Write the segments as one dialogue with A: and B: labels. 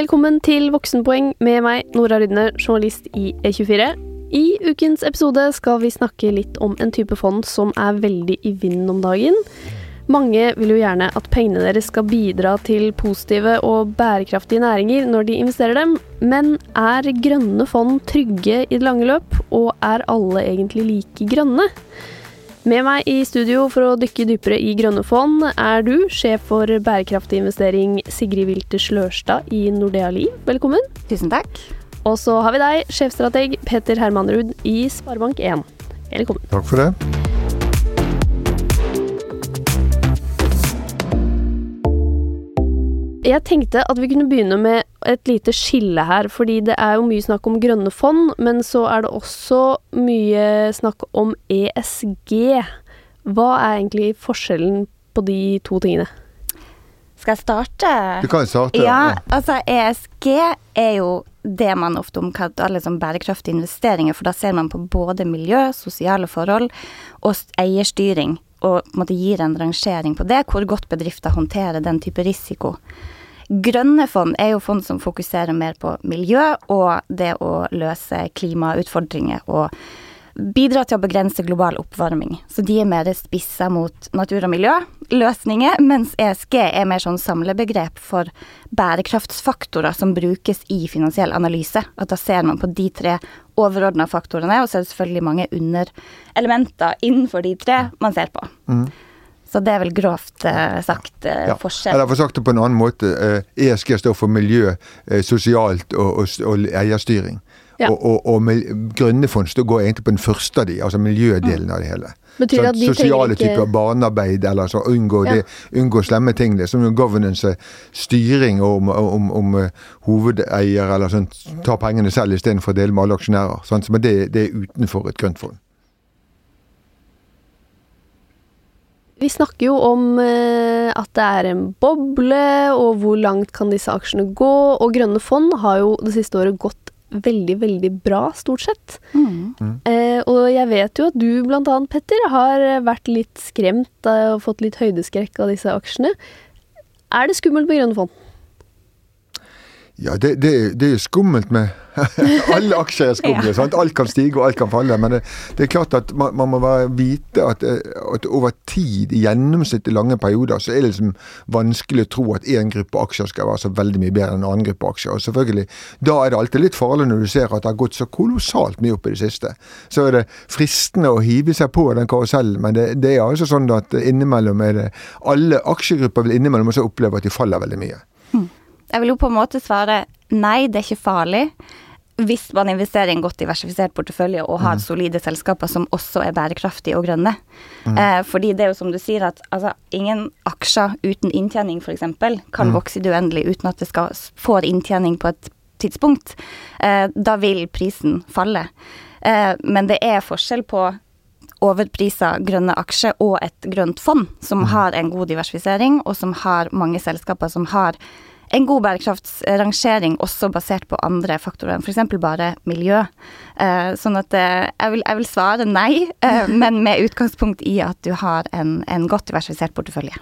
A: Velkommen til Voksenpoeng med meg, Nora Rydne, journalist i E24. I ukens episode skal vi snakke litt om en type fond som er veldig i vinden om dagen. Mange vil jo gjerne at pengene deres skal bidra til positive og bærekraftige næringer når de investerer dem, men er grønne fond trygge i det lange løp, og er alle egentlig like grønne? Med meg i studio for å dykke dypere i grønne fond er du, sjef for bærekraftig investering Sigrid Wilters Lørstad i Nordea Liv. Velkommen.
B: Tusen takk.
A: Og så har vi deg, sjefstrateg Petter Hermanrud i Sparebank1. Velkommen.
C: Takk for det.
A: Jeg tenkte at vi kunne begynne med et lite skille her, fordi det er jo mye snakk om grønne fond, men så er det også mye snakk om ESG. Hva er egentlig forskjellen på de to tingene?
B: Skal jeg starte?
C: Du kan starte.
B: Ja, altså ESG er jo det man ofte omkaller som bærekraftige investeringer, for da ser man på både miljø, sosiale forhold og eierstyring, og på en måte gir en rangering på det, hvor godt bedrifter håndterer den type risiko. Grønne fond er jo fond som fokuserer mer på miljø og det å løse klimautfordringer og bidra til å begrense global oppvarming. Så de er mer spissa mot natur- og miljøløsninger, mens ESG er mer sånn samlebegrep for bærekraftsfaktorer som brukes i finansiell analyse. At da ser man på de tre overordna faktorene, og så er det selvfølgelig mange underelementer innenfor de tre man ser på. Mm. Så det er vel grovt eh, sagt eh, ja. forskjell.
C: Eller for sagt det på en annen måte. Eh, ESG står for miljø, eh, sosialt og, og, og eierstyring. Ja. Og, og, og grønne fond går egentlig på den første av de, altså miljødelen mm. av det hele.
A: Betyr sånn,
C: sosiale ikke... typer barnearbeid, eller så unngå, ja. det, unngå slemme ting. Det, som governance, styring om, om, om uh, hovedeier eller sånn, tar pengene selv istedenfor å dele med alle aksjonærer. Sånn, men det, det er utenfor et grønt fond.
A: Vi snakker jo om eh, at det er en boble, og hvor langt kan disse aksjene gå? Og grønne fond har jo det siste året gått veldig, veldig bra, stort sett. Mm. Mm. Eh, og jeg vet jo at du blant annet, Petter, har vært litt skremt og fått litt høydeskrekk av disse aksjene. Er det skummelt med grønne fond?
C: Ja, det, det, det er skummelt med Alle aksjer er skumle. ja. Alt kan stige og alt kan falle. Men det, det er klart at man, man må vite at, at, over tid, i gjennomsnitt i lange perioder, så er det liksom vanskelig å tro at én gruppe aksjer skal være så veldig mye bedre enn en annen gruppe aksjer. Og selvfølgelig, Da er det alltid litt farlig når du ser at det har gått så kolossalt mye opp i det siste. Så er det fristende å hive seg på den karusellen, men det, det er altså sånn at innimellom er det Alle aksjegrupper vil innimellom også oppleve at de faller veldig mye.
B: Jeg vil jo på en måte svare nei, det er ikke farlig hvis man investerer i en godt diversifisert portefølje og har mm. solide selskaper som også er bærekraftige og grønne. Mm. Eh, fordi det er jo som du sier at altså, ingen aksjer uten inntjening f.eks. kan mm. vokse i det uendelige uten at det skal få inntjening på et tidspunkt. Eh, da vil prisen falle. Eh, men det er forskjell på overprisa grønne aksjer og et grønt fond som mm. har en god diversifisering, og som har mange selskaper som har en god bærekraftsrangering også basert på andre faktorer enn f.eks. bare miljø. Eh, sånn at eh, jeg vil, jeg vil svare nei, eh, men med utgangspunkt i at du har en, en godt diversifisert portefølje.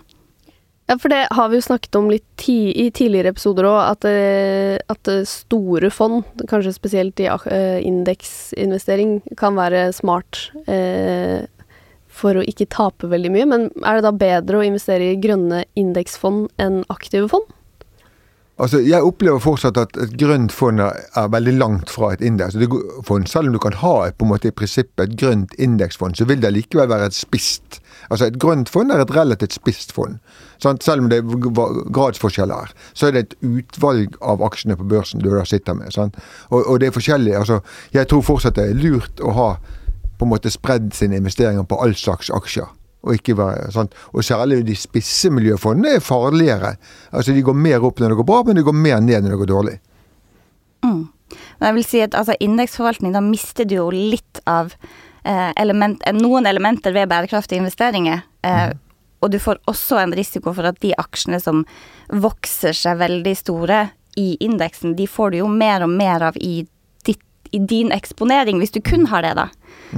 A: Ja, for det har vi jo snakket om litt ti, i tidligere episoder òg, at, at, store fond, kanskje spesielt i indeksinvestering, kan være smart eh, for å ikke tape veldig mye. Men er det da bedre å investere i grønne indeksfond enn aktive fond?
C: Altså, Jeg opplever fortsatt at et grønt fond er veldig langt fra et indeksfond. Selv om du kan ha et, på en måte i prinsippet et grønt indeksfond, så vil det likevel være et spist. Altså Et grønt fond er et relativt spist fond. Sant? Selv om det er gradsforskjeller her, så er det et utvalg av aksjene på børsen du da sitter med. Og, og, det er forskjellig. Altså, Jeg tror fortsatt det er lurt å ha på en måte spredd sine investeringer på all slags aksjer. Og, ikke sånn. og særlig de spisse miljøfondene er farligere. Altså De går mer opp når det går bra, men de går mer ned når det går dårlig.
B: Mm. Men jeg vil si at altså, Indeksforvaltning, da mister du jo litt av eh, element, eh, noen elementer ved bærekraftige investeringer. Eh, mm. Og du får også en risiko for at de aksjene som vokser seg veldig store i indeksen, de får du jo mer og mer av i i din eksponering, hvis du kun har det, da.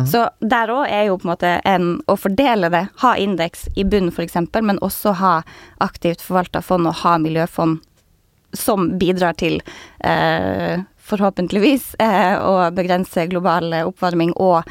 B: Så der òg er jo på en måte en å fordele det, ha indeks i bunn f.eks., men også ha aktivt forvalta fond og ha miljøfond som bidrar til eh, forhåpentligvis eh, å begrense global oppvarming og,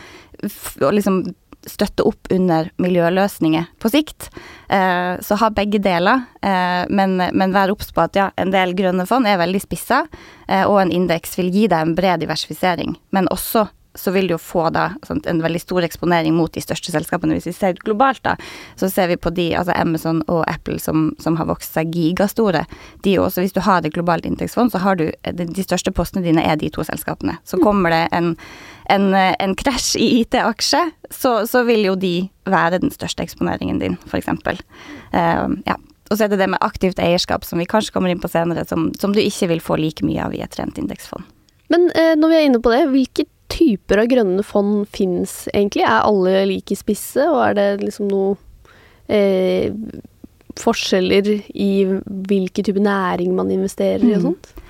B: og liksom støtte opp under miljøløsninger på sikt. Eh, så ha begge deler, eh, men, men vær obs på at ja, en del grønne fond er veldig spissa, eh, og en indeks vil gi deg en bred diversifisering. Men også så vil du jo få da sånn, en veldig stor eksponering mot de største selskapene. Hvis vi ser globalt, da, så ser vi på de, altså Amazon og Apple som, som har vokst seg gigastore. De også, hvis du har et globalt inntektsfond, så har du de, største postene dine er de to selskapene. Så mm. kommer det en, en, en krasj i IT-aksje, så, så, vil jo de være den største eksponeringen din, f.eks. Uh, ja. Og så er det det med aktivt eierskap, som vi kanskje kommer inn på senere, som, som du ikke vil få like mye av i et rent indeksfond.
A: Men eh, når vi er inne på det, hvilket typer av grønne fond fins egentlig? Er alle like spisse, og er det liksom noe eh, forskjeller i hvilken type næring man investerer i og mm.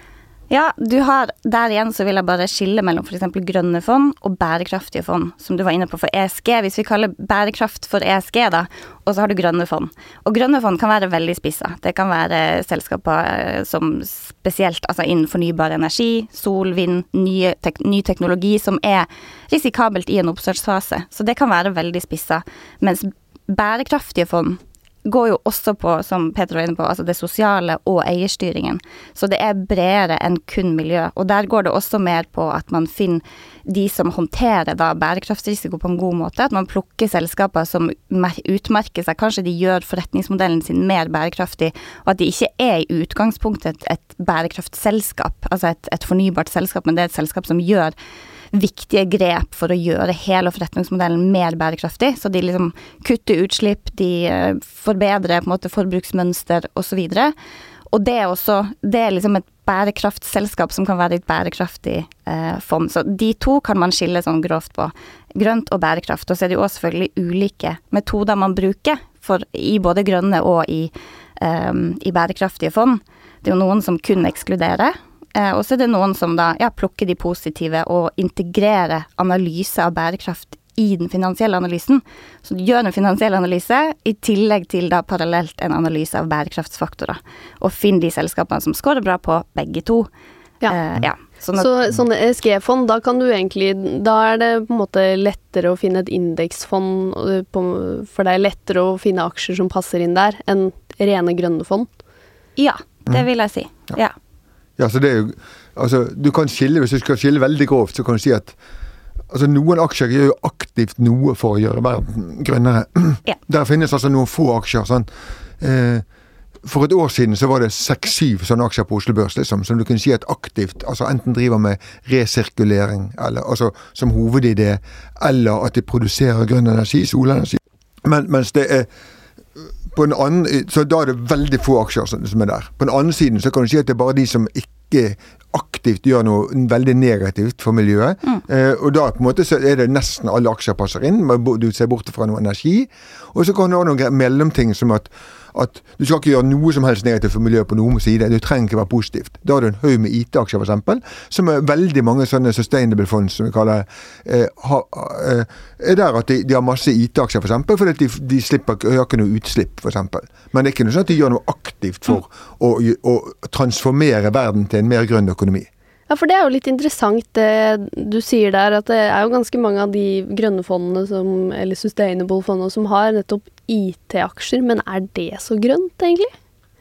B: Ja, du har Der igjen så vil jeg bare skille mellom f.eks. grønne fond og bærekraftige fond, som du var inne på for ESG. Hvis vi kaller bærekraft for ESG, da, og så har du grønne fond. Og grønne fond kan være veldig spissa. Det kan være selskaper eh, som spesielt altså innen fornybar energi, sol, vind, nye tek ny teknologi som er risikabelt i en oppstartsfase. Så det kan være veldig spissa. Mens bærekraftige fond går jo også på, som Peter var inne på, altså det sosiale og eierstyringen. Så det er bredere enn kun miljø. Og der går det også mer på at man finner de som håndterer da bærekraftsrisiko på en god måte. At man plukker selskaper som utmerker seg. Kanskje de gjør forretningsmodellen sin mer bærekraftig, og at de ikke er i utgangspunktet et, bærekraftselskap, altså et, et fornybart selskap, men det er et selskap som gjør viktige grep for å gjøre hele forretningsmodellen mer bærekraftig. Så de liksom kutter utslipp, de eh, forbedrer på en måte forbruksmønster osv. Og, det er også Det er liksom et bærekraftselskap som kan være et bærekraftig eh, fond. Så de to kan man skille sånn grovt på. Grønt og bærekraft. Og så er det jo også selvfølgelig ulike metoder man bruker for, i både grønne og i, eh, i bærekraftige fond. Det er jo noen som kun ekskluderer, og så er det noen som da ja, plukker de positive og integrerer analyse av bærekraft i den finansielle analysen. Så du gjør en finansiell analyse i tillegg til da parallelt en analyse av bærekraftsfaktorer. Og finn de selskapene som scorer bra på begge to.
A: Ja. Eh, ja. Sånn så sånne ESG-fond, da kan du egentlig Da er det på en måte lettere å finne et indeksfond, for det er lettere å finne aksjer som passer inn der, enn rene grønne fond?
B: Ja, det mm. vil jeg si. Ja.
C: Ja, så det er jo Altså, du kan skille, hvis du skal skille veldig grovt, så kan du si at altså noen aksjer gjør jo aktivt noe for å gjøre verden grønnere. Ja. Der finnes altså noen få aksjer. sånn. Eh, for et år siden så var det seks-syv sånne aksjer på Oslo Børs liksom, som du kunne si at aktivt altså enten driver med resirkulering, eller, altså som hovedidé, eller at de produserer grønn energi, solenergi. Men, mens det er på den andre, så da er det veldig få aksjer som er der. På den andre siden så kan du si at det er bare de som ikke aktivt gjør noe veldig negativt for miljøet. Mm. Eh, og da på en måte så er det nesten alle aksjer passer inn. Du ser bort fra noe energi. Og så kan du ha noen mellomting som at at du skal ikke gjøre noe som helst negativt for miljøet på noen side. Du trenger ikke være positivt. Da har du en haug med IT-aksjer, f.eks., som er veldig mange sånne sustainable funds, som vi kaller eh, eh, er der at de, de har masse IT-aksjer, f.eks., for fordi de, de slipper, har ikke noe utslipp, f.eks. Men det er ikke noe sånn at de gjør noe aktivt for mm. å, å transformere verden til en mer grønn økonomi.
A: Ja, for det er jo litt interessant det du sier der, at det er jo ganske mange av de grønne fondene som, eller sustainable fondene som har nettopp IT-aksjer, men er det så grønt, egentlig?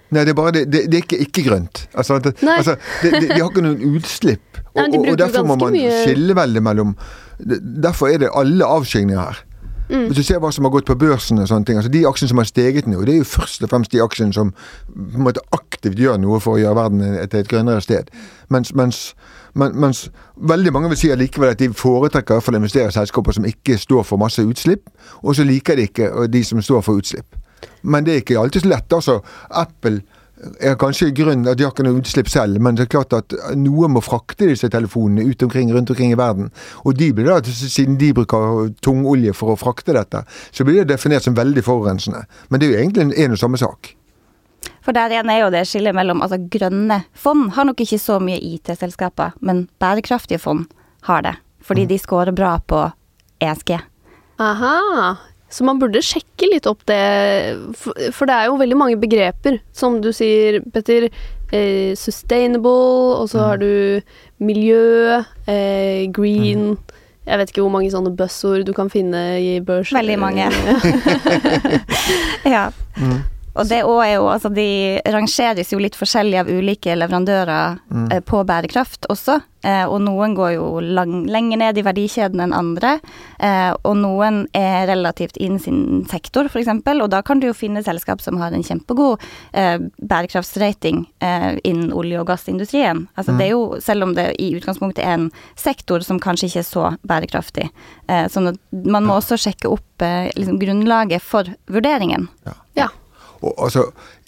C: Nei, det er bare det, det, det er ikke ikke-grønt. Altså, altså de, de, har ikke noen utslipp. Og, Nei, de og derfor må man mye... skille veldig mellom Derfor er det alle avskygninger her. Mm. Hvis du ser hva som har gått på børsen og sånne ting, altså de aksjene som har steget nå, det er jo først og fremst de aksjene som på en måte aktivt gjør noe for å gjøre verden til et grønnere sted. Mens, mens, mens veldig mange vil si allikevel at de foretrekker å investere i selskaper som ikke står for masse utslipp, og så liker de ikke de som står for utslipp. Men det er ikke alltid så lett. altså Apple er kanskje grunnen at de har ikke noe utslipp selv, men det er klart at noe må frakte disse telefonene ut omkring, rundt omkring i verden. Og de blir da, siden de bruker tung olje for å frakte dette, så blir det definert som veldig forurensende. Men det er jo egentlig en og samme sak.
B: For der igjen er jo det skillet mellom altså grønne fond har nok ikke så mye IT-selskaper, men bærekraftige fond har det. Fordi mm. de scorer bra på ESG.
A: Aha. Så man burde sjekke litt opp det, for, det er jo veldig mange begreper. Som du sier, Petter. Eh, sustainable, og så har du miljø, eh, green Jeg vet ikke hvor mange sånne buzzord du kan finne i børs.
B: Veldig mange. ja.
C: Mm.
B: Og det òg er jo Altså, de rangeres jo litt forskjellig av ulike leverandører
C: Mm.
B: eh, på bærekraft også. Eh, og noen går jo lang, lenger ned i verdikjeden enn andre. Eh, og noen er relativt innen sin sektor, f.eks. Og da kan du jo finne selskap som har en kjempegod eh, bærekraftsrating eh, innen olje- og gassindustrien. Altså det er jo, selv om det i utgangspunktet er en sektor som kanskje ikke er så bærekraftig. Eh, sånn at man må også sjekke opp eh, liksom grunnlaget for vurderingen.
A: Ja. Ja.
C: Og altså,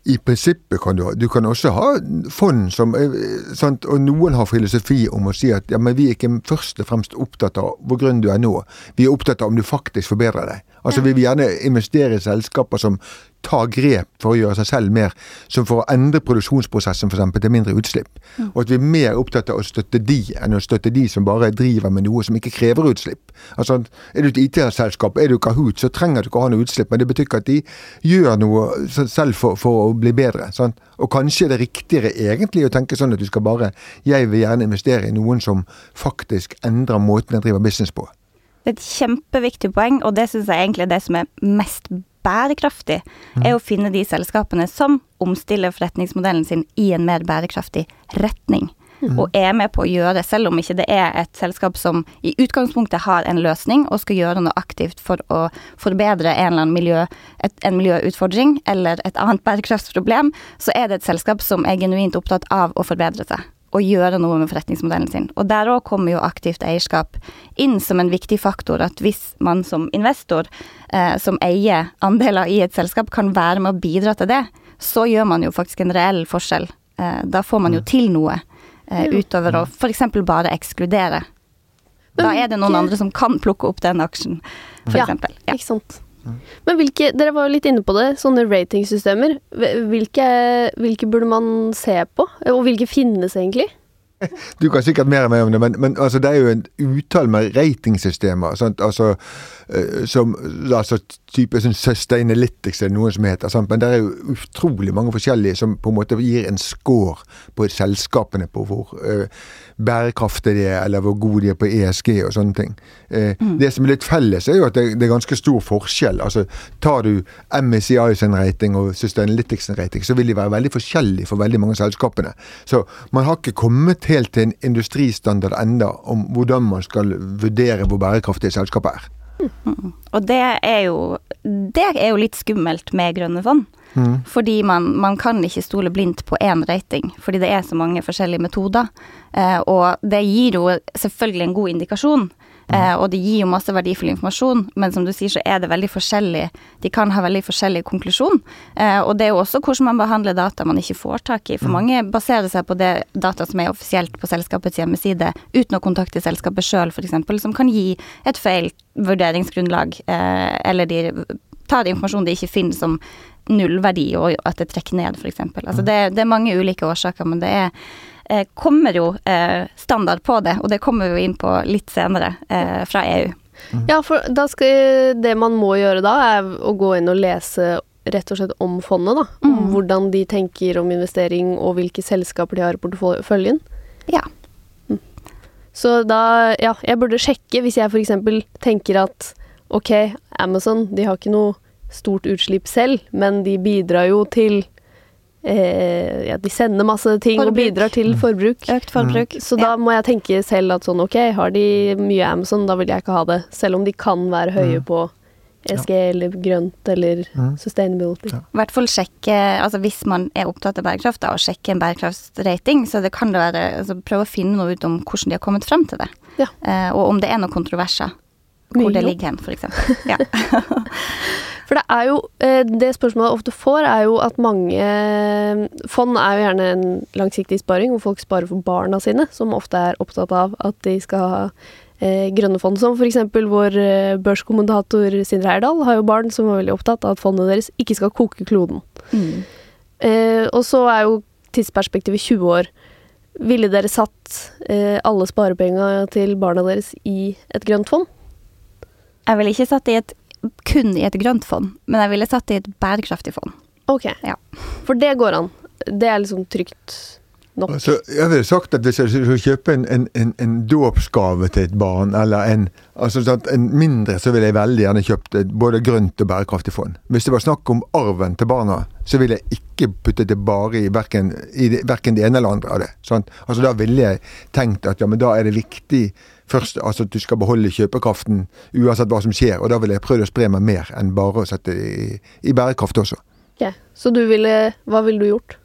C: i prinsippet kan du ha Du kan også ha fond som eh, sant? Og noen har filosofi om å si at ja, men vi er ikke først og fremst opptatt av hvor grønn du er nå. Vi er opptatt av om du faktisk forbedrer deg. Altså Vi vil gjerne investere i selskaper som tar grep for å gjøre seg selv mer, som for å endre produksjonsprosessen eksempel, til mindre utslipp. Og at vi er mer opptatt av å støtte de, enn å støtte de som bare driver med noe som ikke krever utslipp. Altså, Er du et IT-selskap, er du Kahoot, så trenger du ikke å ha noe utslipp, men det betyr ikke at de gjør noe selv for, for å bli bedre. Sant? Og kanskje er det riktigere egentlig å tenke sånn at du skal bare Jeg vil gjerne investere i noen som faktisk endrer måten jeg driver business på.
B: Det er et kjempeviktig poeng, og det syns jeg egentlig er det som er mest bærekraftig, er å finne de selskapene som omstiller forretningsmodellen sin i en mer bærekraftig retning. Og er med på å gjøre, selv om ikke det er et selskap som i utgangspunktet har en løsning og skal gjøre noe aktivt for å forbedre en eller annen miljø, et, en miljøutfordring eller et annet bærekraftsproblem, så er det et selskap som er genuint opptatt av å forbedre seg og gjøre noe med forretningsmodellen sin. Og der òg kommer jo aktivt eierskap inn som en viktig faktor. At hvis man som investor, eh, som eier andeler i et selskap, kan være med å bidra til det, så gjør man jo faktisk en reell forskjell. Eh, da får man jo til noe, eh, utover å f.eks. bare ekskludere. Da er det noen andre som kan plukke opp den aksjen, eksempel. Ja.
A: Ikke sant. Men hvilke, dere var jo litt inne på det, sånne ratingsystemer. Hvilke, hvilke burde man se på? Og hvilke finnes egentlig?
C: Du kan sikkert mer enn meg om det, men, men altså, det er jo en utall med ratingsystemer. Sant? Altså, eh, som altså, type sånn Sustainalytics er det noen som heter. Sant? Men det er jo utrolig mange forskjellige som på en måte gir en score på selskapene på hvor eh, bærekraftige de er, eller hvor gode de er på ESG og sånne ting. Eh, Det som er litt felles, er jo at det, det er ganske stor forskjell. Altså, tar du MSCI sin rating og Sustainalytics sin rating, så vil de være veldig forskjellige for veldig mange av selskapene. Så man har ikke kommet helt til en industristandard enda om hvordan man skal vurdere hvor bærekraftige selskapet er.
B: Og det er jo Det er jo litt skummelt med grønne fond. Fordi man, man kan ikke stole blindt på én rating, fordi det er så mange forskjellige metoder. Eh, og det gir jo selvfølgelig en god indikasjon, eh, og det gir jo masse verdifull informasjon, men som du sier så er det veldig forskjellig. De kan ha veldig forskjellig konklusjon. Eh, og det er jo også hvordan man behandler data man ikke får tak i. For mange baserer seg på det data som er offisielt på selskapets hjemmeside, uten å kontakte selskapet sjøl, f.eks., som kan gi et feil vurderingsgrunnlag, eh, eller de tar informasjon de ikke finner som nullverdi, og at det trekker ned, f.eks. Altså det, det er mange ulike årsaker, men det er kommer jo eh, standard på det, og det kommer vi inn på litt senere eh, fra EU.
A: Ja, for da skal, det man må gjøre da, er å gå inn og lese rett og slett om fondet, da. Om
B: Mm.
A: hvordan de tenker om investering, og hvilke selskaper de har i porteføljen.
B: Ja.
A: Så da, ja, jeg burde sjekke hvis jeg f.eks. tenker at ok, Amazon, de har ikke noe stort utslipp selv, men de bidrar jo til eh, Ja, de sender masse ting og bidrar til forbruk.
B: Økt forbruk.
A: Så da må jeg tenke selv at sånn, ok, har de mye Amazon, da vil jeg ikke ha det. Selv om de kan være høye på ESG eller grønt eller sustainability.
B: I hvert fall sjekke, altså hvis man er opptatt av bærekraft, da, og sjekke en bærekraftsrating, så det kan det være altså Prøve å finne noe ut om hvordan de har kommet frem til det.
A: Ja.
B: Eh, og om det er noen kontroverser. Hvor
A: Mye
B: det ligger hen, f.eks. Ja.
A: For det er jo eh, Det spørsmålet jeg ofte får, er jo at mange Fond er jo gjerne en langsiktig sparing, hvor folk sparer for barna sine, som ofte er opptatt av at de skal ha eh, grønne fond. Som f.eks. vår eh, børskommentator Sindre Heyerdahl har jo barn som er veldig opptatt av at fondet deres ikke skal koke kloden.
B: Mm.
A: Eh, og så er jo tidsperspektivet 20 år. Ville dere satt eh, alle sparepenga til barna deres i et grønt fond?
B: Jeg ville ikke satt det i et kun i et grønt fond, men jeg ville satt det i et bærekraftig fond.
A: Ok.
B: Ja.
A: For det går an. Det er liksom trygt nok.
C: Altså, jeg ville sagt at hvis jeg skulle kjøpe en, en, en, en dåpsgave til et barn, eller en, altså, sant, en mindre, så ville jeg veldig gjerne kjøpt et både grønt og bærekraftig fond. Hvis det var snakk om arven til barna, så ville jeg ikke puttet det bare i verken, i det, verken det ene eller andre av det. Sant? Altså, da ville jeg tenkt at ja, men da er det viktig først altså, at du skal beholde kjøpekraften uansett hva som skjer, og da ville jeg prøvd å spre meg mer enn bare å sette i, i bærekraft også.
A: Ok. Så du ville Hva ville du gjort?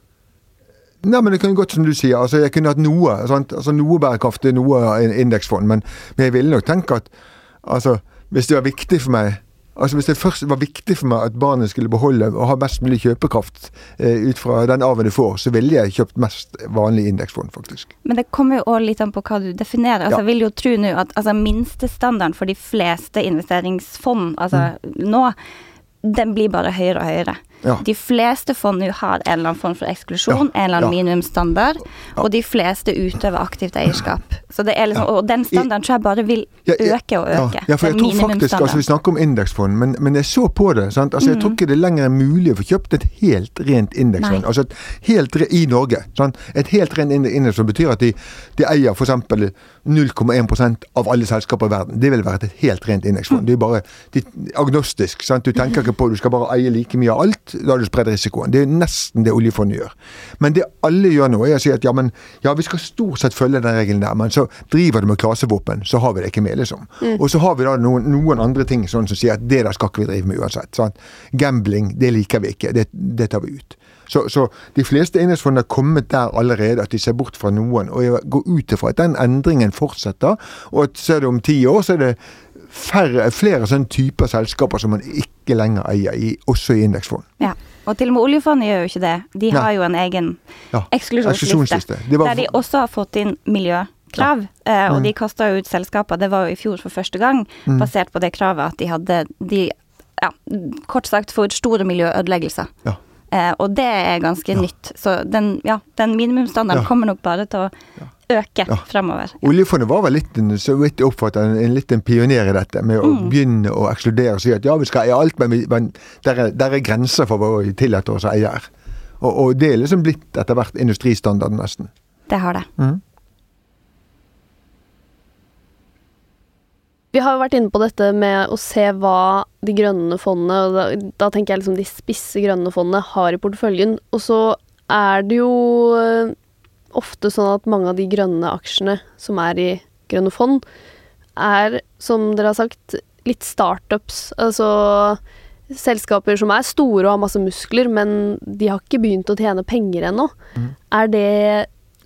C: Nei, men det kan godt som du sier. altså Jeg kunne hatt noe sant? altså Noe bærekraftig, noe indeksfond. Men, men jeg ville nok tenke at altså, hvis det var viktig for meg Altså Hvis det først var viktig for meg at barnet skulle beholde og ha mest mulig kjøpekraft eh, ut fra den arven det får, så ville jeg kjøpt mest vanlig indeksfond, faktisk.
B: Men det kommer jo også litt an på hva du definerer. Altså,
C: Ja.
B: Jeg vil jo tro nå at altså, minstestandarden for de fleste investeringsfond altså, nå, den blir bare høyere og høyere.
C: Ja.
B: De fleste fond nå har en eller annen form for eksklusjon,
C: Ja,
B: en eller annen
C: ja.
B: minimumsstandard, og de fleste utøver aktivt eierskap. Så det er liksom. Og den standarden tror jeg bare vil øke og øke.
C: Ja, for jeg tror faktisk, altså Vi snakker om indeksfond, men, men jeg så på det. sant? Altså Jeg tror ikke det lenger er mulig å få kjøpt et helt rent indeksfond. Altså et helt re I Norge. sant? Et helt rent indeksfond betyr at de, de eier f.eks. 0,1% av alle selskaper i verden. Det ville vært et helt rent indeksfond. Det er bare de, agnostisk. sant? Du tenker ikke på du skal bare eie like mye av alt. Da har du spredd risikoen. Det er nesten det oljefondet gjør. Men det alle gjør nå, er å si at ja, men ja, vi skal stort sett følge den regelen der, men så driver du med klasevåpen, så har vi det ikke med, liksom. Og så har vi da noen, noen andre ting sånn som sier at det der skal ikke vi drive med uansett. sant? Gambling, det liker vi ikke. Det, det tar vi ut. Så, så de fleste indeksfondene har kommet der allerede at de ser bort fra noen. Og jeg går ut ifra at den endringen fortsetter, og at ser du om ti år, så er det færre, flere sånne typer selskaper som man ikke lenger eier, i, også i indeksfond.
B: Ja. Og til og med oljefondet gjør jo ikke det. De
C: Nei.
B: har jo en egen
C: Ja,
B: eksklusjonsliste.
C: Var-
B: Der de også har fått inn miljøkrav. eh, Og de kasta ut selskaper, det var jo i fjor for første gang, basert på det kravet at de hadde de, ja, kort sagt for store miljøødeleggelser.
C: Ja.
B: Eh, og det er ganske nytt. Så den, ja, den minimumsstandarden
C: Ja.
B: kommer nok bare til å øke
C: Ja.
B: fremover.
C: Oljefondet var vel litt, en- så vidt jeg oppfatter, en, en, litt en pioner i dette, med å begynne å ekskludere og si at ja, vi skal eie alt, men, vi, men der, er, der er grenser for hva vi tillater oss å eie her. Og, og det er liksom blitt etter hvert industristandarden, nesten.
B: Det har det.
A: Vi har jo vært inne på dette med å se hva de grønne fondene, og da, da tenker jeg liksom de spisse grønne fondene, har i porteføljen. Og så er det jo ofte sånn at mange av de grønne aksjene som er i grønne fond, er, som dere har sagt, litt startups. Altså selskaper som er store og har masse muskler, men de har ikke begynt å tjene penger ennå. Er det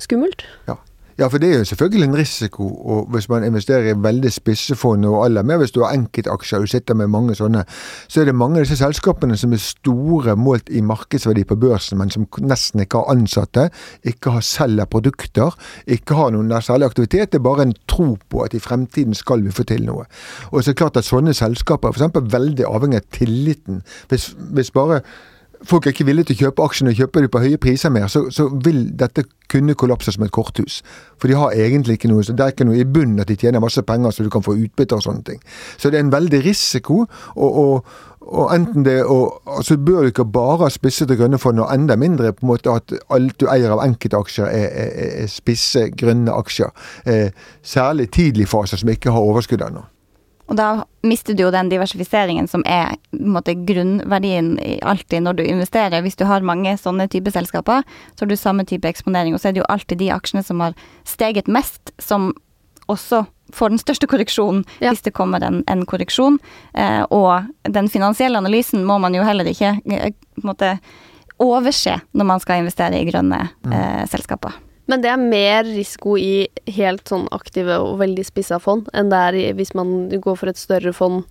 A: skummelt?
C: Ja. Ja, for det er jo selvfølgelig en risiko og hvis man investerer i veldig spisse fond, og aller mer hvis du har enkeltaksjer, du sitter med mange sånne, så er det mange av disse selskapene som er store målt i markedsverdi på børsen, men som nesten ikke har ansatte, ikke har selger produkter, ikke har noen særlig aktivitet. Det er bare en tro på at i fremtiden skal vi få til noe. Og så er det klart at sånne selskaper er veldig avhengig av tilliten. Hvis, hvis bare folk er ikke villige til å kjøpe aksjene kjøper de på høye priser mer, så, så vil dette kunne kollapse som et korthus. For de har egentlig ikke noe, så det er ikke noe i bunnen at de tjener masse penger så du kan få utbytte og sånne ting. Så det er en veldig risiko, og, og, og enten det og, altså bør du ikke bare ha spissete grønne fond, og enda mindre på en måte at alt du eier av enkeltaksjer er, er, er spisse grønne aksjer. Eh, særlig tidlig fase som ikke har overskudd ennå.
B: Og da mister du jo den diversifiseringen som er en måte, grunnverdien alltid når du investerer. Hvis du har mange sånne type selskaper, så har du samme type eksponering. Og så er det jo alltid de aksjene som har steget mest, som også får den største korreksjonen
A: Ja.
B: hvis det kommer en, en korreksjon. Eh, og den finansielle analysen må man jo heller ikke eh, på en måte overse når man skal investere i grønne eh, selskaper.
A: Men det er mer risiko i helt sånn aktive og veldig spissa fond enn det er hvis man går for et større fond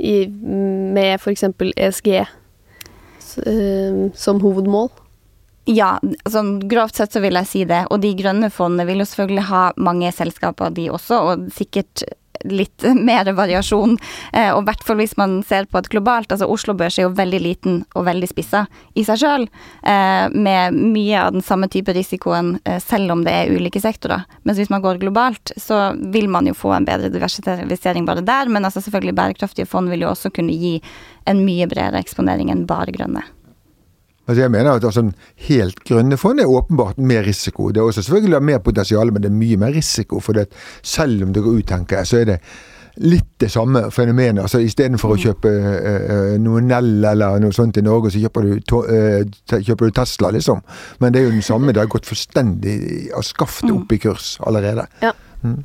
A: i, med f.eks. ESG eh, som hovedmål.
B: Ja, altså, grovt sett så vil jeg si det. Og de grønne fondene vil jo selvfølgelig ha mange selskaper, de også, og sikkert litt mer variasjon. Eh, og i hvert fall hvis man ser på et globalt altså Oslo Børs er jo veldig liten og veldig spissa i seg sjøl, eh, med mye av den samme type risikoen eh, selv om det er ulike sektorer. Mens hvis man går globalt, så vil man jo få en bedre diversifisering bare der. Men altså selvfølgelig bærekraftige fond vil jo også kunne gi en mye bredere eksponering enn bare grønne.
C: Altså jeg mener at altså, Helt grønne fond er åpenbart mer risiko. Det er også selvfølgelig mer potensial, men det er mye mer risiko. For det, selv om det går ut, tenker jeg, så er det litt det samme fenomenet. altså Istedenfor å mm. kjøpe uh, noe Nell eller noe sånt i Norge, så kjøper du, to, uh, kjøper du, Tesla, liksom. Men det er jo den samme. Det har gått fullstendig og skaffet mm. opp i kurs allerede.
A: Ja. Mm.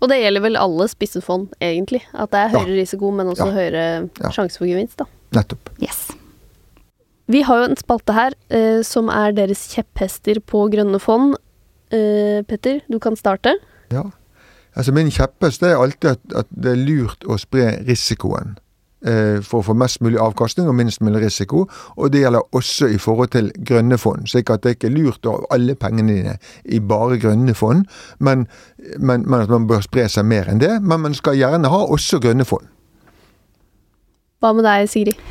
A: Og det gjelder vel alle spissefond, egentlig. At det er høyere ja. risiko, men også ja. høyere ja. sjanse for gevinst, da.
C: Nettopp.
B: Yes.
A: Vi har jo en spalte her eh, som er deres kjepphester på grønne fond. Eh, Petter, du kan starte.
C: Ja. Altså Min kjepphest er alltid at, at, det er lurt å spre risikoen. Eh, for å få mest mulig avkastning og minst mulig risiko. Og det gjelder også i forhold til grønne fond. slik at det ikke er lurt å ha alle pengene dine i bare grønne fond, men, men, men at man bør spre seg mer enn det. Men man skal gjerne ha også grønne fond.
A: Hva med deg, Sigrid?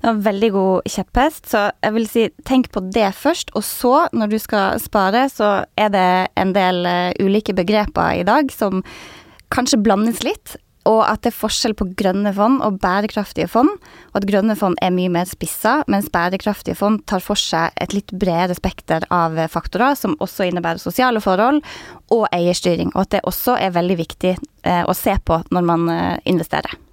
B: Det var veldig god kjepphest, så jeg vil si tenk på det først. Og så, når du skal spare, så er det en del uh, ulike begreper i dag som kanskje blandes litt. Og at det er forskjell på grønne fond og bærekraftige fond. Og at grønne fond er mye mer spissa, mens bærekraftige fond tar for seg et litt bredere spekter av faktorer, som også innebærer sosiale forhold og eierstyring. Og at det også er veldig viktig uh, å se på når man investerer.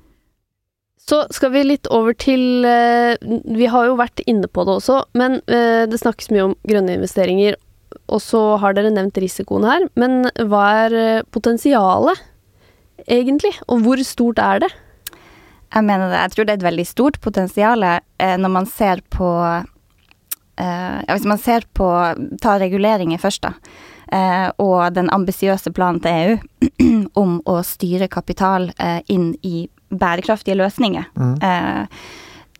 A: Så skal vi litt over til eh, Vi har jo vært inne på det også, men eh, det snakkes mye om grønne investeringer. Og så har dere nevnt risikoen her, men hva er eh, potensialet egentlig? Og hvor stort er det?
B: Jeg mener det. Jeg tror det er et veldig stort potensial når man ser på ja, Hvis man ser på Ta reguleringer først, da. og den ambisiøse planen til EU om å styre kapital inn i bærekraftige løsninger. Mm. Eh,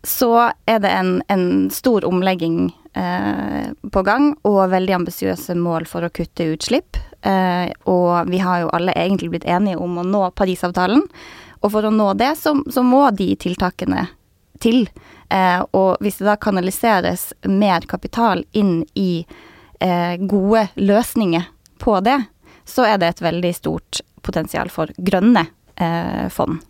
B: så er det en, en stor omlegging eh, på gang, og veldig ambisiøse mål for å kutte utslipp. Eh, og vi har jo alle egentlig blitt enige om å nå Parisavtalen. Og for å nå det, så, så må de tiltakene til. Eh, og hvis det da kanaliseres mer kapital inn i eh, gode løsninger på det, så er det et veldig stort potensial for grønne eh, fond.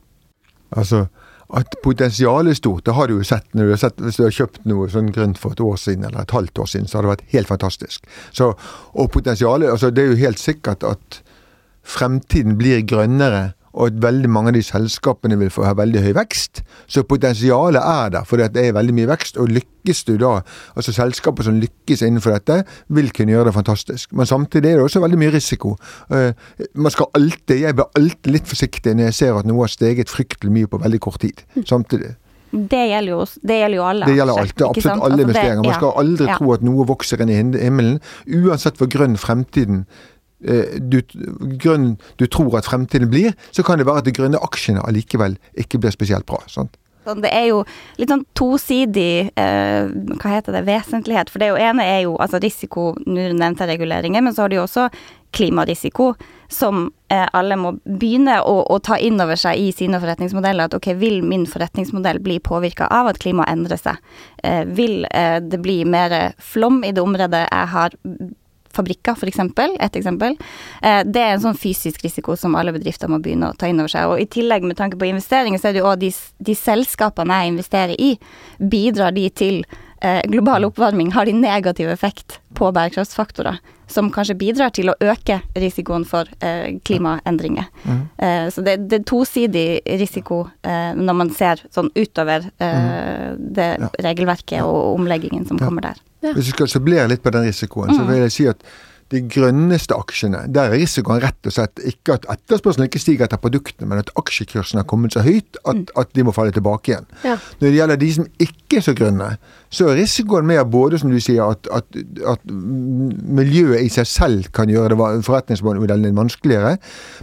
C: Altså, at potensialet er stort, det har du jo sett når du har sett, hvis du har kjøpt noe sånn grønt for et år siden eller et halvt år siden, så har det vært helt fantastisk. Så, og potensialet altså Det er jo helt sikkert at fremtiden blir grønnere og at veldig mange av de selskapene vil få ha veldig høy vekst. Så potensialet er der, for det er veldig mye vekst. Og lykkes du da, altså selskaper som lykkes innenfor dette, vil kunne gjøre det fantastisk. Men samtidig er det også veldig mye risiko. Uh, man skal alltid, Jeg blir alltid litt forsiktig når jeg ser at noe har steget fryktelig mye på veldig kort tid. Samtidig.
B: Det gjelder, jo, det gjelder jo alle.
C: Det gjelder alt, absolutt alle altså investeringer. Man skal aldri ja. tro at noe vokser inn i himmelen. Uansett hvor grønn fremtiden Eh, du, grønn, du tror at fremtiden blir, så kan det være at de grønne aksjene allikevel ikke blir spesielt bra. sant?
B: Det er jo litt sånn tosidig eh, hva heter det, vesentlighet. For det ene er jo altså risiko, nå nevnte jeg reguleringer, men så har du jo også klimarisiko, som eh, alle må begynne å, å, ta inn over seg i sine forretningsmodeller. At ok, vil min forretningsmodell bli påvirka av at klimaet endrer seg? Eh, vil eh, det bli mer flom i det området jeg har fabrikker, f.eks. Et eksempel. Eh, det er en sånn fysisk risiko som alle bedrifter må begynne å ta inn over seg. Og i tillegg, med tanke på investeringer, så er det jo òg de, de, selskapene jeg investerer i, bidrar de til global oppvarming? Har de negativ effekt på bærekraftsfaktorer? Som kanskje bidrar til å øke risikoen for eh, klimaendringer. Mm. Eh, så det, det, er tosidig risiko eh, når man ser sånn utover eh, mm. det regelverket og omleggingen som kommer der.
C: Ja. Hvis vi skal supplere litt på den risikoen, mm. så vil jeg si at de grønneste aksjene, der er risikoen rett og slett ikke at etterspørselen ikke stiger etter produktene, men at aksjekursen har kommet så høyt at, mm. at de må falle tilbake igjen. Ja. Når det gjelder de som ikke er så grønne, så er risikoen mer både, som du sier, at, at, at miljøet i seg selv kan gjøre det forretningsmodellen vanskeligere,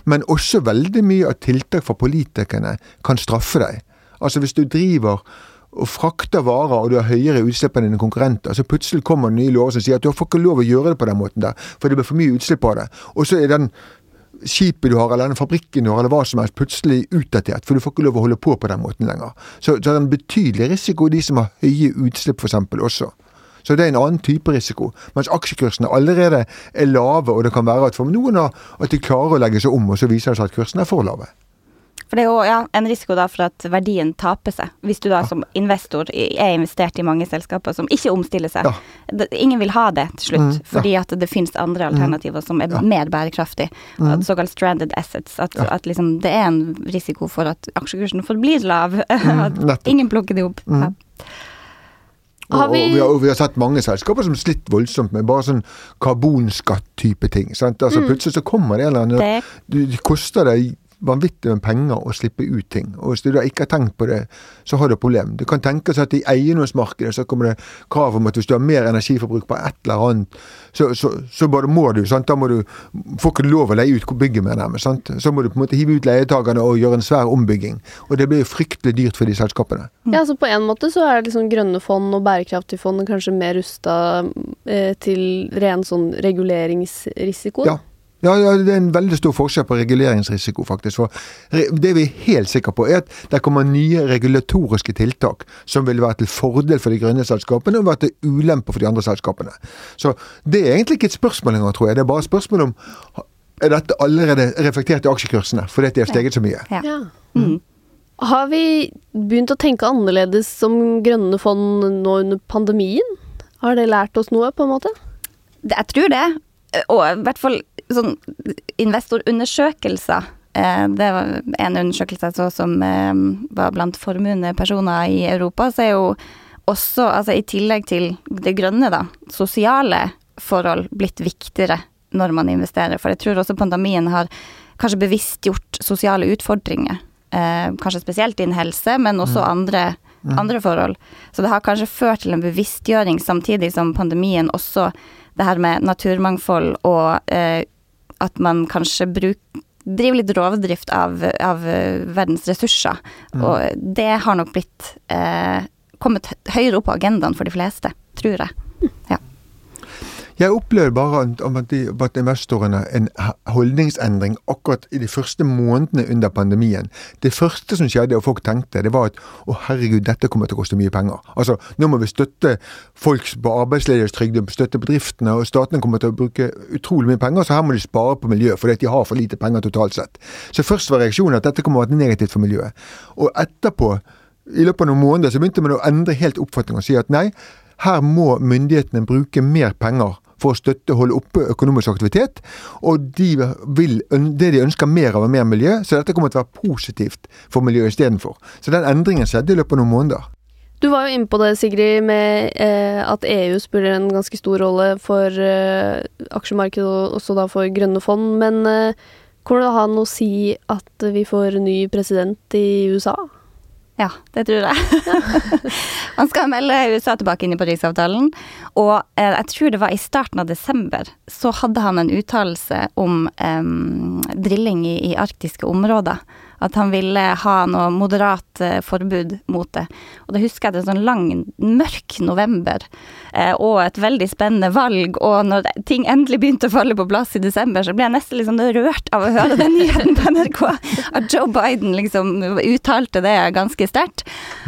C: men også veldig mye at tiltak fra politikerne kan straffe deg. Altså hvis du driver og frakter varer, og du har høyere utslipp enn dine konkurrenter, så plutselig kommer det nye lover som sier at du får ikke lov å gjøre det på den måten der, for det blir for mye utslipp av det. Og så er den skipet du har, eller den fabrikken du har, eller hva som helst, plutselig utdatert, for du får ikke lov å holde på på den måten lenger. Så, så det er en betydelig risiko de som har høye utslipp f.eks. også. Så det er en annen type risiko. Mens aksjekursene allerede er lave, og det kan være at for noen av at de klarer å legge seg om, og så viser det seg at kursene er for lave.
B: For det er jo ja, en risiko da for at verdien taper seg, hvis du da som investor er investert i mange selskaper som ikke omstiller seg.
C: Ja.
B: Ingen vil ha det til slutt,
C: Mm,
B: fordi at det finnes andre alternativer som er mer bærekraftig.
C: Mm.
B: Såkalt stranded assets. At, at liksom det er en risiko for at aksjekursen forblir lav.
C: Mm,
B: at ingen plukker det opp.
C: Mm.
B: Ja.
A: Har vi-
C: og, vi har, og vi har sett mange selskaper som slitt voldsomt med bare sånn karbonskatt-type ting. Sant? Altså Plutselig så kommer det en eller annen
B: Det
C: Det koster deg vanvittig med penger å slippe ut ting. Og hvis du da ikke har tenkt på det, så har du et problem. Du kan tenke seg at i eiendomsmarkedet så kommer det krav om at hvis du har mer energiforbruk på et eller annet, så, så, så bare må du. Sant? Da må du får ikke lov å leie ut bygget mer, nærmest. Sant? Så må du på en måte hive ut leietakerne og gjøre en svær ombygging. Og det blir jo fryktelig dyrt for de selskapene.
A: Ja, så på en måte så er det liksom grønne fond og bærekraftige fond kanskje mer rusta eh, til ren sånn reguleringsrisiko.
C: Ja. Ja, ja, det er en veldig stor forskjell på reguleringsrisiko, faktisk. For det vi er helt sikre på, er at det kommer nye regulatoriske tiltak som vil være til fordel for de grønne selskapene og være til ulempe for de andre selskapene. Så det er egentlig ikke et spørsmål engang, tror jeg. Det er bare et spørsmål om er dette allerede reflektert i aksjekursene fordi de har steget så mye.
B: Ja.
A: Ja.
B: Mm.
A: Har vi begynt å tenke annerledes som grønne fond nå under pandemien? Har det lært oss noe, på en måte?
B: Jeg tror det. Og i hvert fall sånn investorundersøkelser. Eh, det var en undersøkelse jeg så som eh, var blant formuende personer i Europa. Så er jo også, altså i tillegg til det grønne, da, sosiale forhold blitt viktigere når man investerer. For jeg tror også pandemien har kanskje bevisstgjort sosiale utfordringer. Eh, kanskje spesielt innen helse, men også andre, andre forhold. Så det har kanskje ført til en bevisstgjøring, samtidig som pandemien også det her med naturmangfold og eh, at man kanskje bruk, driver litt rovdrift av, av eh, verdens ressurser. Og det har nok blitt eh, kommet høyere opp på agendaen for de fleste, tror jeg. Ja.
C: Jeg opplevde bare om de, investorene en holdningsendring akkurat i de første månedene under pandemien. Det første som skjedde, og folk tenkte, det var at å herregud, dette kommer til å koste mye penger. Altså, nå må vi støtte folk på arbeidsledighetstrygd, støtte bedriftene, og statene kommer til å bruke utrolig mye penger, så her må de spare på miljø, fordi de har for lite penger totalt sett. Så først var reaksjonen at dette kommer til å være negativt for miljøet. Og etterpå, i løpet av noen måneder, så begynte man å endre helt oppfatning og si at nei, her må myndighetene bruke mer penger for å støtte og holde oppe økonomisk aktivitet. Og de vil, det de ønsker mer av, er mer miljø, så dette kommer til å være positivt for miljøet istedenfor. Så den endringen skjedde i løpet av noen måneder.
A: Du var jo inne på det, Sigrid, med eh, at EU spiller en ganske stor rolle for eh, aksjemarkedet og også da for grønne fond. Men eh, kommer det ha noe å si at vi får ny president i USA?
B: Ja, det tror jeg. Han skal melde USA tilbake inn i Parisavtalen. Og eh, jeg tror det var i starten av desember så hadde han en uttalelse om eh, drilling i, i arktiske områder. At han ville ha noe moderat eh, forbud mot det. Og da husker jeg det en sånn lang, mørk november eh, og et veldig spennende valg. Og når ting endelig begynte å falle på plass i desember, så ble jeg nesten liksom rørt av å høre den nyheten på NRK. At Joe Biden liksom uttalte det ganske sterkt.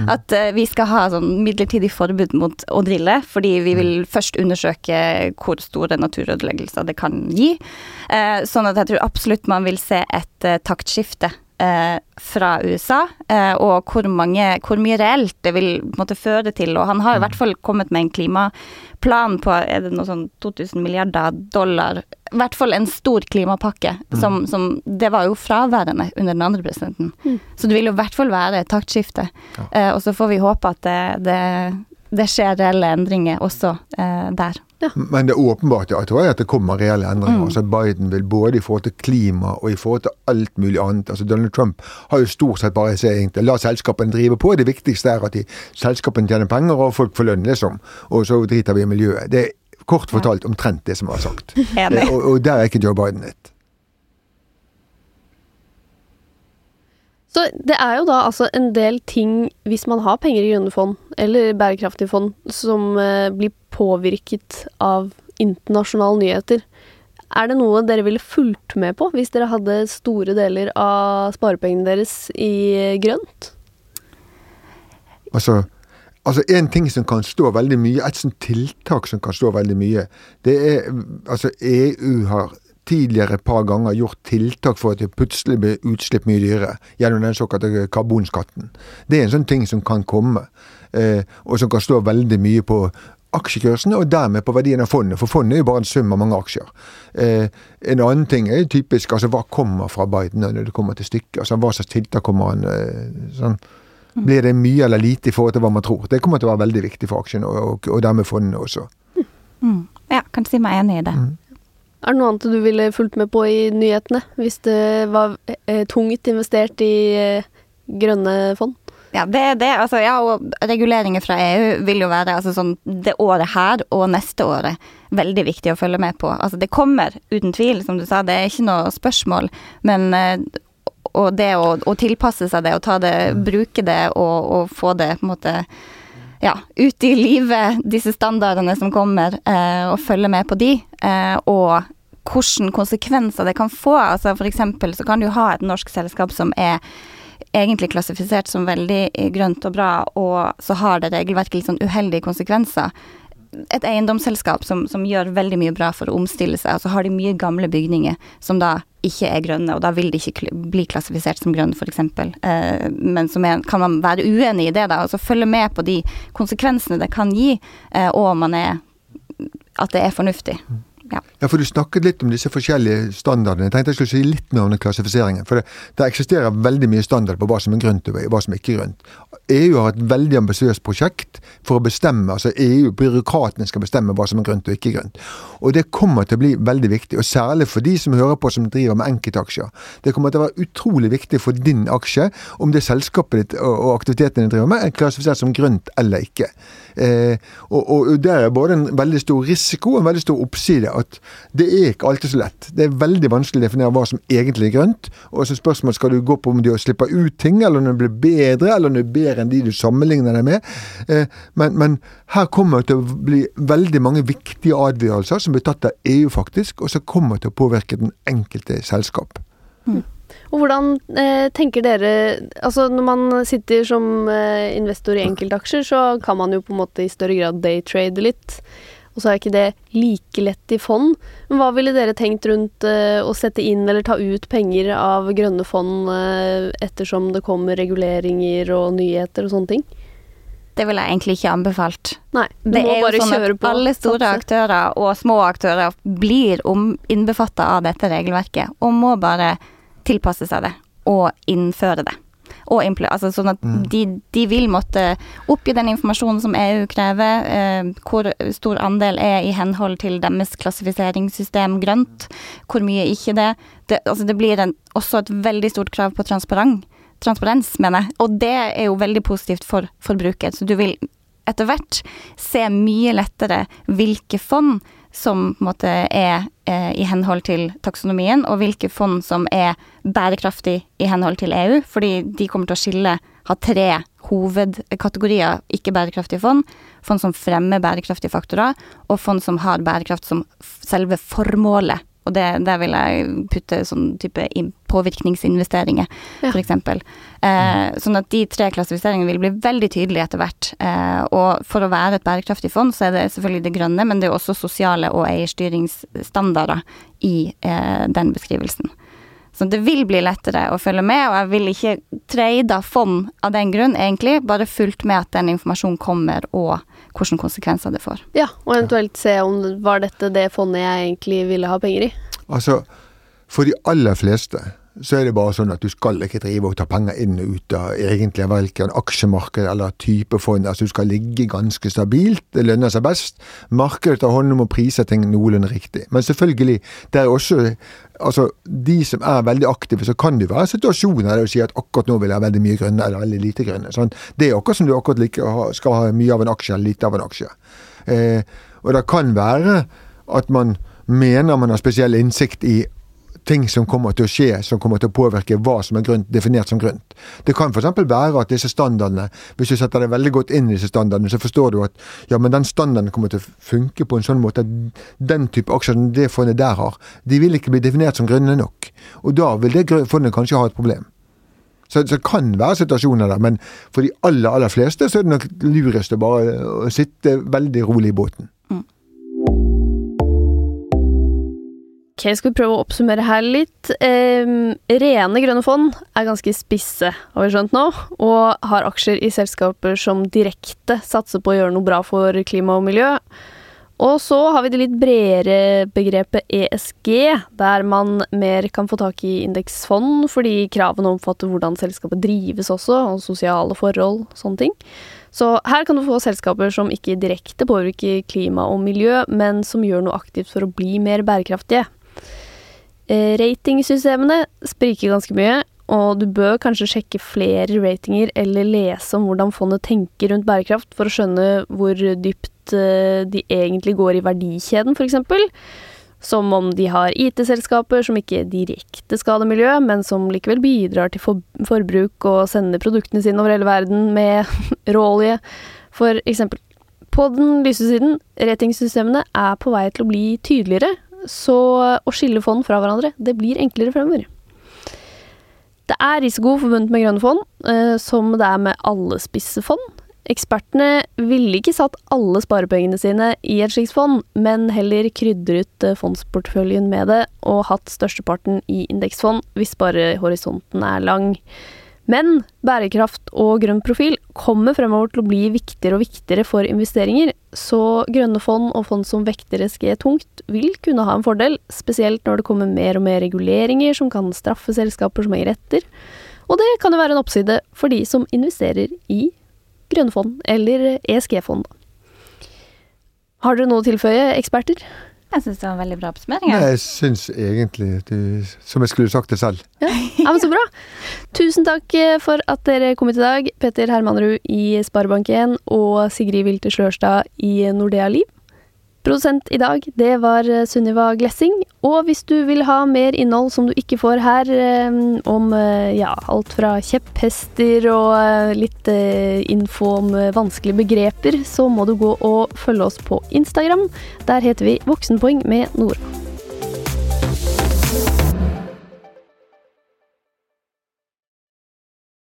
B: At eh, vi skal ha sånn midlertidig forbud mot å drille, fordi vi vil først undersøke hvor store naturødeleggelser det kan gi. Eh, sånn at jeg tror absolutt man vil se et eh, taktskifte eh, fra USA, eh, og hvor, mange, hvor mye reelt det vil måtte føre til. Og han har i hvert fall kommet med en klimaplan på er det noe sånn 2000 milliarder dollar. I hvert fall en stor klimapakke. Som, som Det var jo fraværende under den andre presidenten. Så det vil jo i hvert fall være et taktskifte. Eh, og så får vi håpe at det, det, det skjer reelle endringer også eh,
C: Men det åpenbart ja, jeg tror jeg, at det kommer reelle endringer. Altså Biden vil både i forhold til klima og i forhold til alt mulig annet. Altså Donald Trump har jo stort sett bare egentlig la selskapene drive på. Det viktigste er at de, selskapene tjener penger og folk får lønn, liksom. Og så driter vi i miljøet. Det er kort fortalt omtrent det som var sagt. Eh, og, og der er ikke Joe Biden litt.
A: Så det er jo da altså en del ting, hvis man har penger i grønne fond, eller bærekraftige fond, som eh, blir påvirket av internasjonale nyheter. Er det noe dere ville fulgt med på hvis dere hadde store deler av sparepengene deres i grønt?
C: Altså, altså En ting som kan stå veldig mye, et sånt tiltak som kan stå veldig mye, det er altså EU har tidligere et par ganger gjort tiltak for at det plutselig blir utslipp mye dyrere, gjennom den såkalte karbonskatten. Det er en sånn ting som kan komme, eh, og som kan stå veldig mye på aksjekursene, og dermed på verdien av fondet. For fondet er jo bare en sum av mange aksjer. Eh, en annen ting er typisk altså hva kommer fra Biden når det kommer til stykket. altså Hva slags tiltak kommer han eh, sånn. Blir det mye eller lite i forhold til hva man tror? Det kommer til å være veldig viktig for aksjene, og, og, og dermed fondene også.
B: Mm. Ja, kan si meg enig i det.
C: Mm.
A: Er det noe annet du ville fulgt med på i nyhetene, hvis det var eh, tungt investert i eh, grønne fond?
B: Ja, det er det. Altså, ja, og reguleringer fra EU vil jo være altså, sånn det året her og neste året veldig viktig å følge med på. Altså, det kommer uten tvil, som du sa, det er ikke noe spørsmål. Men eh, og det å, å tilpasse seg det og ta det, bruke det og, og få det på en måte ja, ut i livet, disse standardene som kommer, eh, og følge med på de. Eh, og hvilke konsekvenser det kan få. Altså for eksempel så kan du ha et norsk selskap som er egentlig klassifisert som veldig grønt og bra, og så har det regelverket litt sånn uheldige konsekvenser. Et eiendomsselskap som, som, gjør veldig mye bra for å omstille seg, og så har de mye gamle bygninger som da ikke er grønne, og da vil de ikke bli klassifisert som grønne, f.eks. Eh, men så kan man være uenig i det, da, og så følge med på de konsekvensene det kan gi, eh, og man er at det er fornuftig.
C: Ja. ja. for du snakket litt om disse forskjellige standardene. Jeg tenkte jeg skulle si litt mer om den klassifiseringen. For det, det eksisterer veldig mye standard på hva som er grønt og hva som ikke er grønt. EU har et veldig ambisiøst prosjekt for å bestemme, altså EU, byråkratene skal bestemme hva som er grønt og ikke grønt. Og det kommer til å bli veldig viktig, og særlig for de som hører på som driver med enkeltaksjer. Det kommer til å være utrolig viktig for din aksje om det selskapet ditt og, og aktiviteten din driver med er klassifisert som grønt eller ikke. Eh, og, og der er både en veldig stor risiko og en veldig stor oppside. At det er ikke alltid så lett. Det er veldig vanskelig å definere hva som egentlig er grønt. Og så spørsmålet skal du gå på om du slipper ut ting, eller om det blir bedre, eller om det er bedre enn de du sammenligner deg med. Eh, men, men, her kommer det til å bli veldig mange viktige avgjørelser som blir tatt av EU, faktisk, og som kommer til å påvirke den enkelte selskap.
A: Mm. Og hvordan eh, tenker dere Altså når man sitter som eh, investor i enkeltaksjer, så kan man jo på en måte i større grad daytrade litt. Og så er ikke det like lett i fond. Men hva ville dere tenkt rundt eh, å sette inn eller ta ut penger av grønne fond uh, ettersom det kommer reguleringer og nyheter og sånne ting?
B: Det ville jeg egentlig ikke anbefalt.
A: Nei,
B: det er jo sånn at. Alle store aktører og små aktører blir innbefatta av dette regelverket, og må bare tilpasse seg det og innføre det og altså sånn at mm. de, de, vil måtte oppgi den informasjonen som EU krever, eh, hvor stor andel er i henhold til deres klassifiseringssystem grønt, hvor mye ikke det. Det, altså det blir en, også et veldig stort krav på transparent, transparens, mener jeg, og det er jo veldig positivt for forbruker. Så du vil etter hvert se mye lettere hvilke fond som måte er eh, i henhold til taksonomien, og hvilke fond som er bærekraftig i henhold til EU. Fordi de kommer til å skille, ha tre hovedkategorier ikke-bærekraftige fond. Fond som fremmer bærekraftige faktorer, og fond som har bærekraft som selve formålet og det, der vil jeg putte sånn type påvirkningsinvesteringer, ja. f.eks. Eh, sånn at de tre klassifiseringene vil bli veldig tydelige etter hvert. Eh, og for å være et bærekraftig fond, så er det selvfølgelig det grønne, men det er også sosiale og eierstyringsstandarder i eh, den beskrivelsen. Så det vil bli lettere å følge med, og jeg vil ikke trade fond av den grunn, egentlig. Bare fulgt med at den informasjonen kommer, og hvilke konsekvenser det får.
A: Ja, og eventuelt se om var dette det fondet jeg egentlig ville ha penger i.
C: Altså, for de aller fleste så er det bare sånn at du skal ikke drive og ta penger inn og ut av egentlig verken aksjemarked eller type fond. Altså du skal ligge ganske stabilt, det lønner seg best. Markedet tar hånd om å prise ting noenlunde riktig. Men selvfølgelig, det er også altså de som er veldig aktive, så kan det være situasjoner der du sier at akkurat nå vil jeg ha veldig mye grønne eller veldig lite grønne. Sånn. Det er akkurat som du akkurat like, skal ha mye av en aksje eller lite av en aksje. Eh, og det kan være at man mener man har spesiell innsikt i ting som kommer til å skje, som kommer til å påvirke hva som er grønt, definert som grønt. Det kan f.eks. være at disse standardene, hvis du setter deg veldig godt inn i disse standardene, så forstår du at ja, men den standarden kommer til å funke på en sånn måte at den type aksjer det fondet der har, de vil ikke bli definert som grønne nok. Og da vil det fondet kanskje ha et problem. Så, det kan være situasjoner der, men for de aller, aller fleste så er det nok lurest å bare sitte veldig rolig i båten.
A: Ok, skal vi prøve å oppsummere her litt. Eh, rene grønne fond er ganske spisse, har vi skjønt nå, og har aksjer i selskaper som direkte satser på å gjøre noe bra for klima og miljø. Og så har vi det litt bredere begrepet ESG, der man mer kan få tak i indeksfond, fordi kravene omfatter hvordan selskapet drives også, og sosiale forhold, sånne ting. Så her kan du få selskaper som ikke direkte påvirker klima og miljø, men som gjør noe aktivt for å bli mer bærekraftige. Eh, ratingsystemene spriker ganske mye, og du bør kanskje sjekke flere ratinger eller lese om hvordan fondet tenker rundt bærekraft for å skjønne hvor dypt eh, de egentlig går i verdikjeden, f.eks. Som om de har IT-selskaper som ikke direkte skader miljøet, men som likevel bidrar til forbruk og sender produktene sine over hele verden med råolje, for eksempel. På den lyse siden, ratingsystemene er på vei til å bli tydeligere, så å skille fond fra hverandre, det blir enklere fremover. Det er risiko forbundet med grønne fond, eh, som det er med alle spisse fond. Ekspertene ville ikke satt alle sparepengene sine i et slikt fond, men heller krydret eh, fondsporteføljen med det og hatt størsteparten i indeksfond hvis bare horisonten er lang. Men bærekraft og grønn profil kommer fremover til å bli viktigere og viktigere for investeringer, så grønne fond og fond som vekter SG tungt vil kunne ha en fordel, spesielt når det kommer mer og mer reguleringer som kan straffe selskaper som henger etter. Og det kan jo være en oppside for de som investerer i grønne fond, eller ESG-fond. Har dere noe å tilføye, eksperter?
B: Jeg syns det var en veldig bra oppsummering.
C: Jeg syns egentlig du, som jeg skulle sagt det selv.
A: Ja. ja, men Så bra. Tusen takk eh, for at dere kom hit i dag. Petter Hermanrud i Sparebank1 og Sigrid Wilter Slørstad i Nordea Liv. Produsent i dag, det var eh, Sunniva Glessing. Og hvis du vil ha mer innhold som du ikke får her, eh, om ja, alt fra kjepphester og litt info om vanskelige begreper, så må du gå og følge oss på Instagram. Der heter vi Voksenpoeng med Nora.